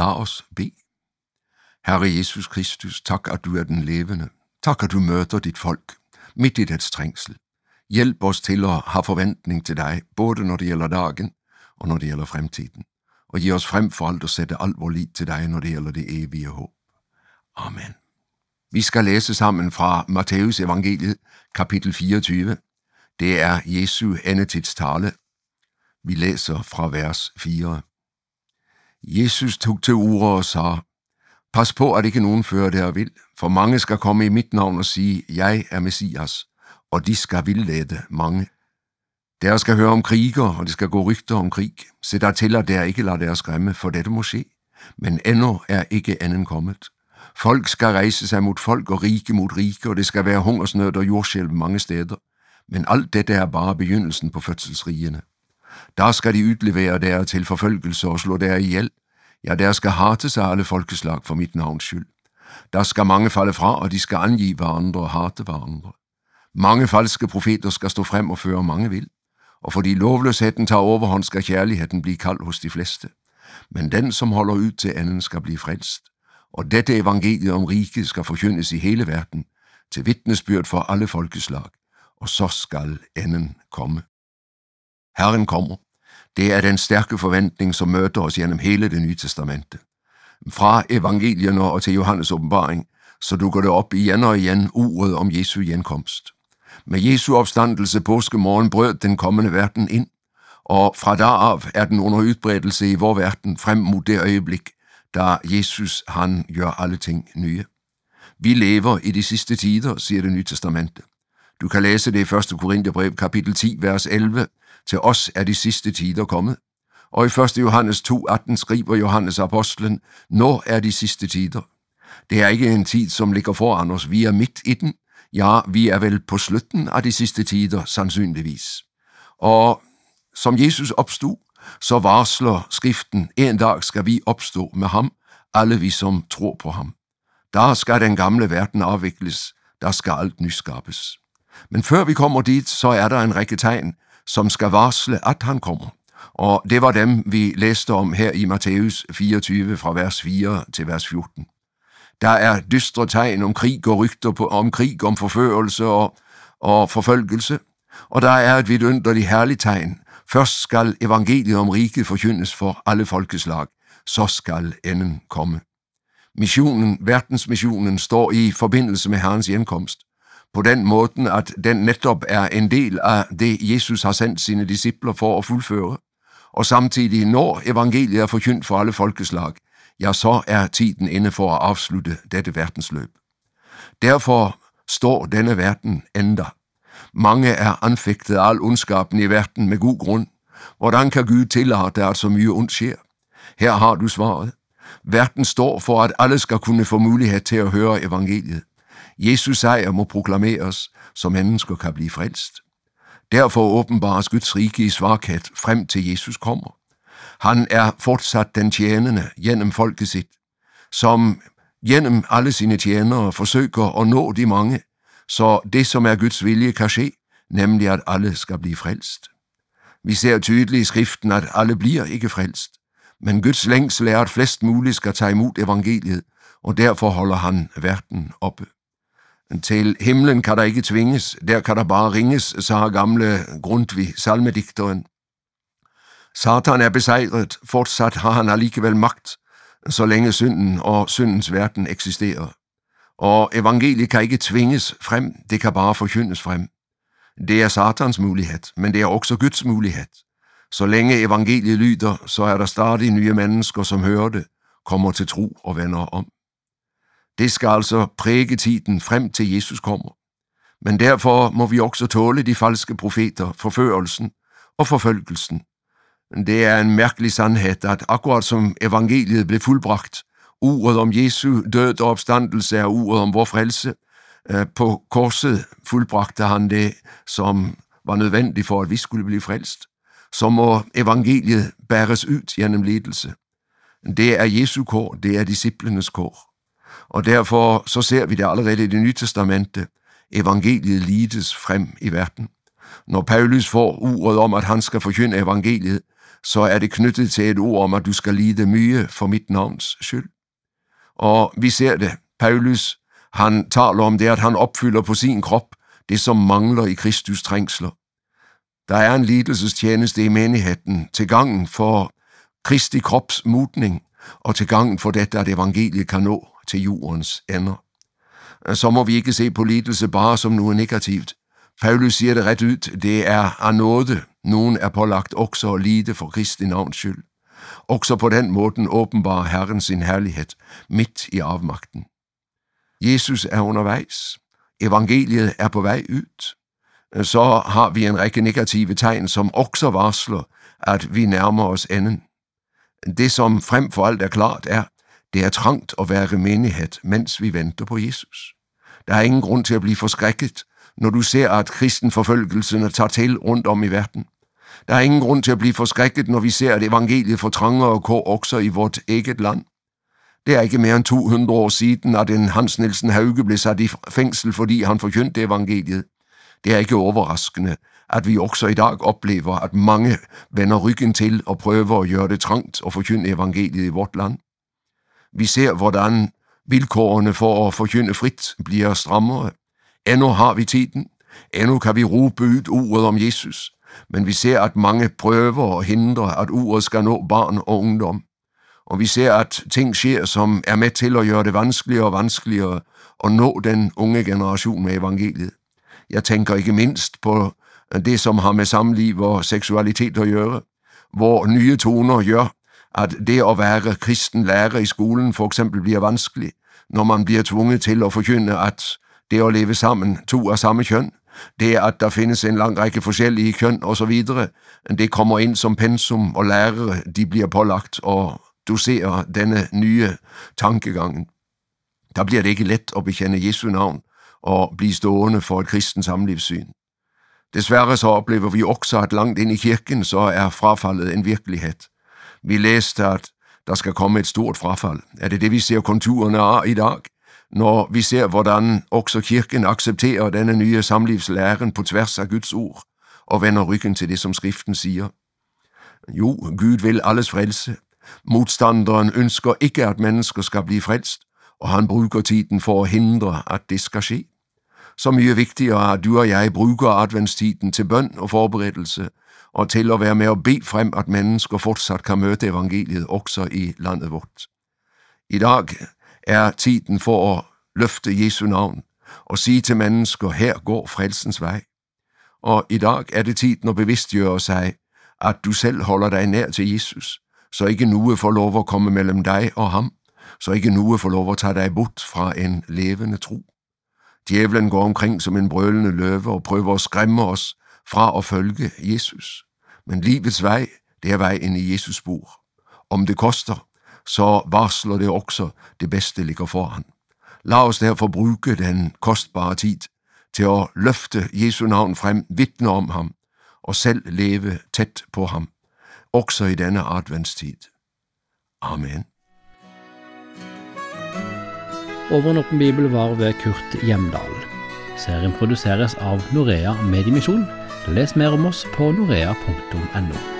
Lad os bede. Herre Jesus Kristus, tak at du er den levende. Tak at du møder dit folk midt i dets trængsel. Hjælp os til at have forventning til dig, både når det gælder dagen og når det gælder fremtiden. Og giv os frem for alt at sætte alt vor lid til dig, når det gælder det evige håb. Amen. Vi skal læse sammen fra Matteus evangeliet, kapitel 24. Det er Jesu endetidstale. Vi læser fra vers 4. Jesus tog til ure og sagde, Pas på, at ikke nogen fører der vil, for mange skal komme i mit navn og sige, jeg er Messias, og de skal vildlede mange. Der skal høre om kriger, og det skal gå rygter om krig. Se der til, at der ikke lader deres skræmme, for dette må ske. Men endnu er ikke anden kommet. Folk skal rejse sig mod folk og rike mod rike, og det skal være hungersnød og jordskælv mange steder. Men alt dette er bare begyndelsen på fødselsrigene. Der skal de ytlevere der til forfølgelse og slå der ihjel. Ja, der skal harte sig alle folkeslag for mit navns skyld. Der skal mange falde fra, og de skal angive hverandre og harte hverandre. Mange falske profeter skal stå frem og føre mange vil. Og fordi lovløsheden tager overhånd, skal kærligheden blive kald hos de fleste. Men den, som holder ud til anden, skal blive frelst. Og dette evangeliet om riket skal forkyndes i hele verden, til vidnesbyrd for alle folkeslag, og så skal enden komme. Herren kommer. Det er den stærke forventning, som møder os gennem hele det nye testamente. Fra evangelierne og til Johannes åbenbaring, så dukker det op igen og igen uret om Jesu genkomst. Med Jesu opstandelse påskemorgen brød den kommende verden ind, og fra derav er den under udbredelse i vor verden frem mod det øjeblik, da Jesus han gør alle ting nye. Vi lever i de sidste tider, siger det nye testamente. Du kan læse det i 1. Korintherbrev kapitel 10, vers 11. Til os er de sidste tider kommet. Og i 1. Johannes 2.18 skriver Johannes apostlen, Nå er de sidste tider. Det er ikke en tid, som ligger foran os. Vi er midt i den. Ja, vi er vel på slutten af de sidste tider, sandsynligvis. Og som Jesus opstod, så varsler skriften, en dag skal vi opstå med ham, alle vi som tror på ham. Der skal den gamle verden afvikles, der skal alt nyskabes. Men før vi kommer dit, så er der en række tegn, som skal varsle, at han kommer. Og det var dem, vi læste om her i Matthæus 24 fra vers 4 til vers 14. Der er dystre tegn om krig og rygter på, om krig, om forførelse og, og forfølgelse. Og der er et vidunderligt herligt tegn. Først skal evangeliet om riket forkyndes for alle folkeslag. Så skal enden komme. Missionen, verdensmissionen, står i forbindelse med Herrens hjemkomst på den måde, at den netop er en del af det, Jesus har sendt sine discipler for at fuldføre. Og samtidig, når evangeliet er forkyndt for alle folkeslag, ja, så er tiden inde for at afslutte dette verdensløb. Derfor står denne verden enda. Mange er anfægtet af al ondskaben i verden med god grund. Hvordan kan Gud tillade, at så mye ondt sker? Her har du svaret. Verden står for, at alle skal kunne få mulighed til at høre evangeliet. Jesus sejr må proklameres, så mennesker kan blive frelst. Derfor åbenbares Guds rige i svarkat frem til Jesus kommer. Han er fortsat den tjenende gennem folket sit, som gennem alle sine tjenere forsøger at nå de mange, så det, som er Guds vilje, kan ske, nemlig at alle skal blive frelst. Vi ser tydeligt i skriften, at alle bliver ikke frelst, men Guds længsel er, at flest muligt skal tage imod evangeliet, og derfor holder han verden oppe. Til himlen kan der ikke tvinges, der kan der bare ringes, sagde gamle Grundtvig, salmedigteren. Satan er besejret, fortsat har han alligevel magt, så længe synden og syndens verden eksisterer. Og evangeliet kan ikke tvinges frem, det kan bare forkyndes frem. Det er Satans mulighed, men det er også Guds mulighed. Så længe evangeliet lyder, så er der stadig nye mennesker, som hører det, kommer til tro og vender om. Det skal altså præge tiden frem til Jesus kommer. Men derfor må vi også tåle de falske profeter, forførelsen og forfølgelsen. Det er en mærkelig sandhed, at akkurat som evangeliet blev fuldbragt, uret om Jesu død og opstandelse er uret om vor frelse, øh, på korset fuldbragte han det, som var nødvendigt for, at vi skulle blive frelst. Så må evangeliet bæres ud gennem ledelse. Det er Jesu kår, det er disciplenes kår. Og derfor så ser vi det allerede i det nye testamente. Evangeliet lides frem i verden. Når Paulus får uret om, at han skal forkynde evangeliet, så er det knyttet til et ord om, at du skal lide mye for mit navns skyld. Og vi ser det. Paulus, han taler om det, at han opfylder på sin krop det, som mangler i Kristus trængsler. Der er en lidelsestjeneste i menigheden til gangen for Kristi krops mutning og til gangen for dette, at evangeliet kan nå til jordens ender. Så må vi ikke se på lidelse bare som noget negativt. Paulus siger det ret ud, det er af nåde, nogen er pålagt også at lide for Kristi navns skyld. Også på den måten åbenbarer Herren sin herlighed midt i afmagten. Jesus er undervejs. Evangeliet er på vej ud. Så har vi en række negative tegn, som også varsler, at vi nærmer os enden. Det, som frem for alt er klart, er, det er trangt at være menighed, mens vi venter på Jesus. Der er ingen grund til at blive forskrækket, når du ser, at kristenforfølgelserne tager til rundt om i verden. Der er ingen grund til at blive forskrækket, når vi ser, at evangeliet får trangere kår også i vort eget land. Det er ikke mere end 200 år siden, at en Hans Nielsen Hauge blev sat i fængsel, fordi han forkyndte evangeliet. Det er ikke overraskende, at vi også i dag oplever, at mange vender ryggen til og prøver at gøre det trangt og forkynde evangeliet i vort land. Vi ser, hvordan vilkårene for at forkynde frit bliver strammere. Endnu har vi tiden. Endnu kan vi råbe ud ordet om Jesus. Men vi ser, at mange prøver at hindre, at ordet skal nå barn og ungdom. Og vi ser, at ting sker, som er med til at gøre det vanskeligere og vanskeligere at nå den unge generation med evangeliet. Jeg tænker ikke mindst på det, som har med samliv og seksualitet at gøre, hvor nye toner gør, at det at være kristen lærer i skolen for eksempel bliver vanskelig, når man bliver tvunget til at forkynde, at det at leve sammen, to af samme køn, det at der findes en lang række forskellige køn og så videre, det kommer ind som pensum, og lærere, de bliver pålagt og dosere denne nye tankegang. Der bliver det ikke let at bekende Jesu navn og blive stående for et kristen samlivssyn. Desværre så oplever vi også, at langt ind i kirken, så er frafaldet en virkelighed. Vi læste, at der skal komme et stort frafald. Er det det, vi ser konturerne af i dag? Når vi ser, hvordan også kirken accepterer denne nye samlivslæren på tværs af Guds ord, og vender ryggen til det, som skriften siger. Jo, Gud vil alles frelse. Modstanderen ønsker ikke, at mennesker skal blive frelst, og han bruger tiden for at hindre, at det skal ske. Så mye vigtigere at du og jeg bruger adventstiden til bøn og forberedelse, og til at være med at bede frem, at mennesker fortsat kan møde evangeliet også i landet vort. I dag er tiden for at løfte Jesu navn og sige til mennesker, her går frelsens vej. Og i dag er det tiden at bevidstgøre sig, at du selv holder dig nær til Jesus, så ikke nu får lov at komme mellem dig og ham, så ikke nu får lov at tage dig bort fra en levende tro. Djævlen går omkring som en brølende løve og prøver at skræmme os fra at følge Jesus. Men livets vej, det er vejen i Jesus spor. Om det koster, så varsler det også det bedste ligger foran. Lad os derfor bruge den kostbare tid til at løfte Jesu navn frem, vidne om ham og selv leve tæt på ham, også i denne adventstid. Amen. Over Bibel var ved Kurt Hjemdal. Serien produseres av Norea Mediemisjon. Les mer om oss på norea.no.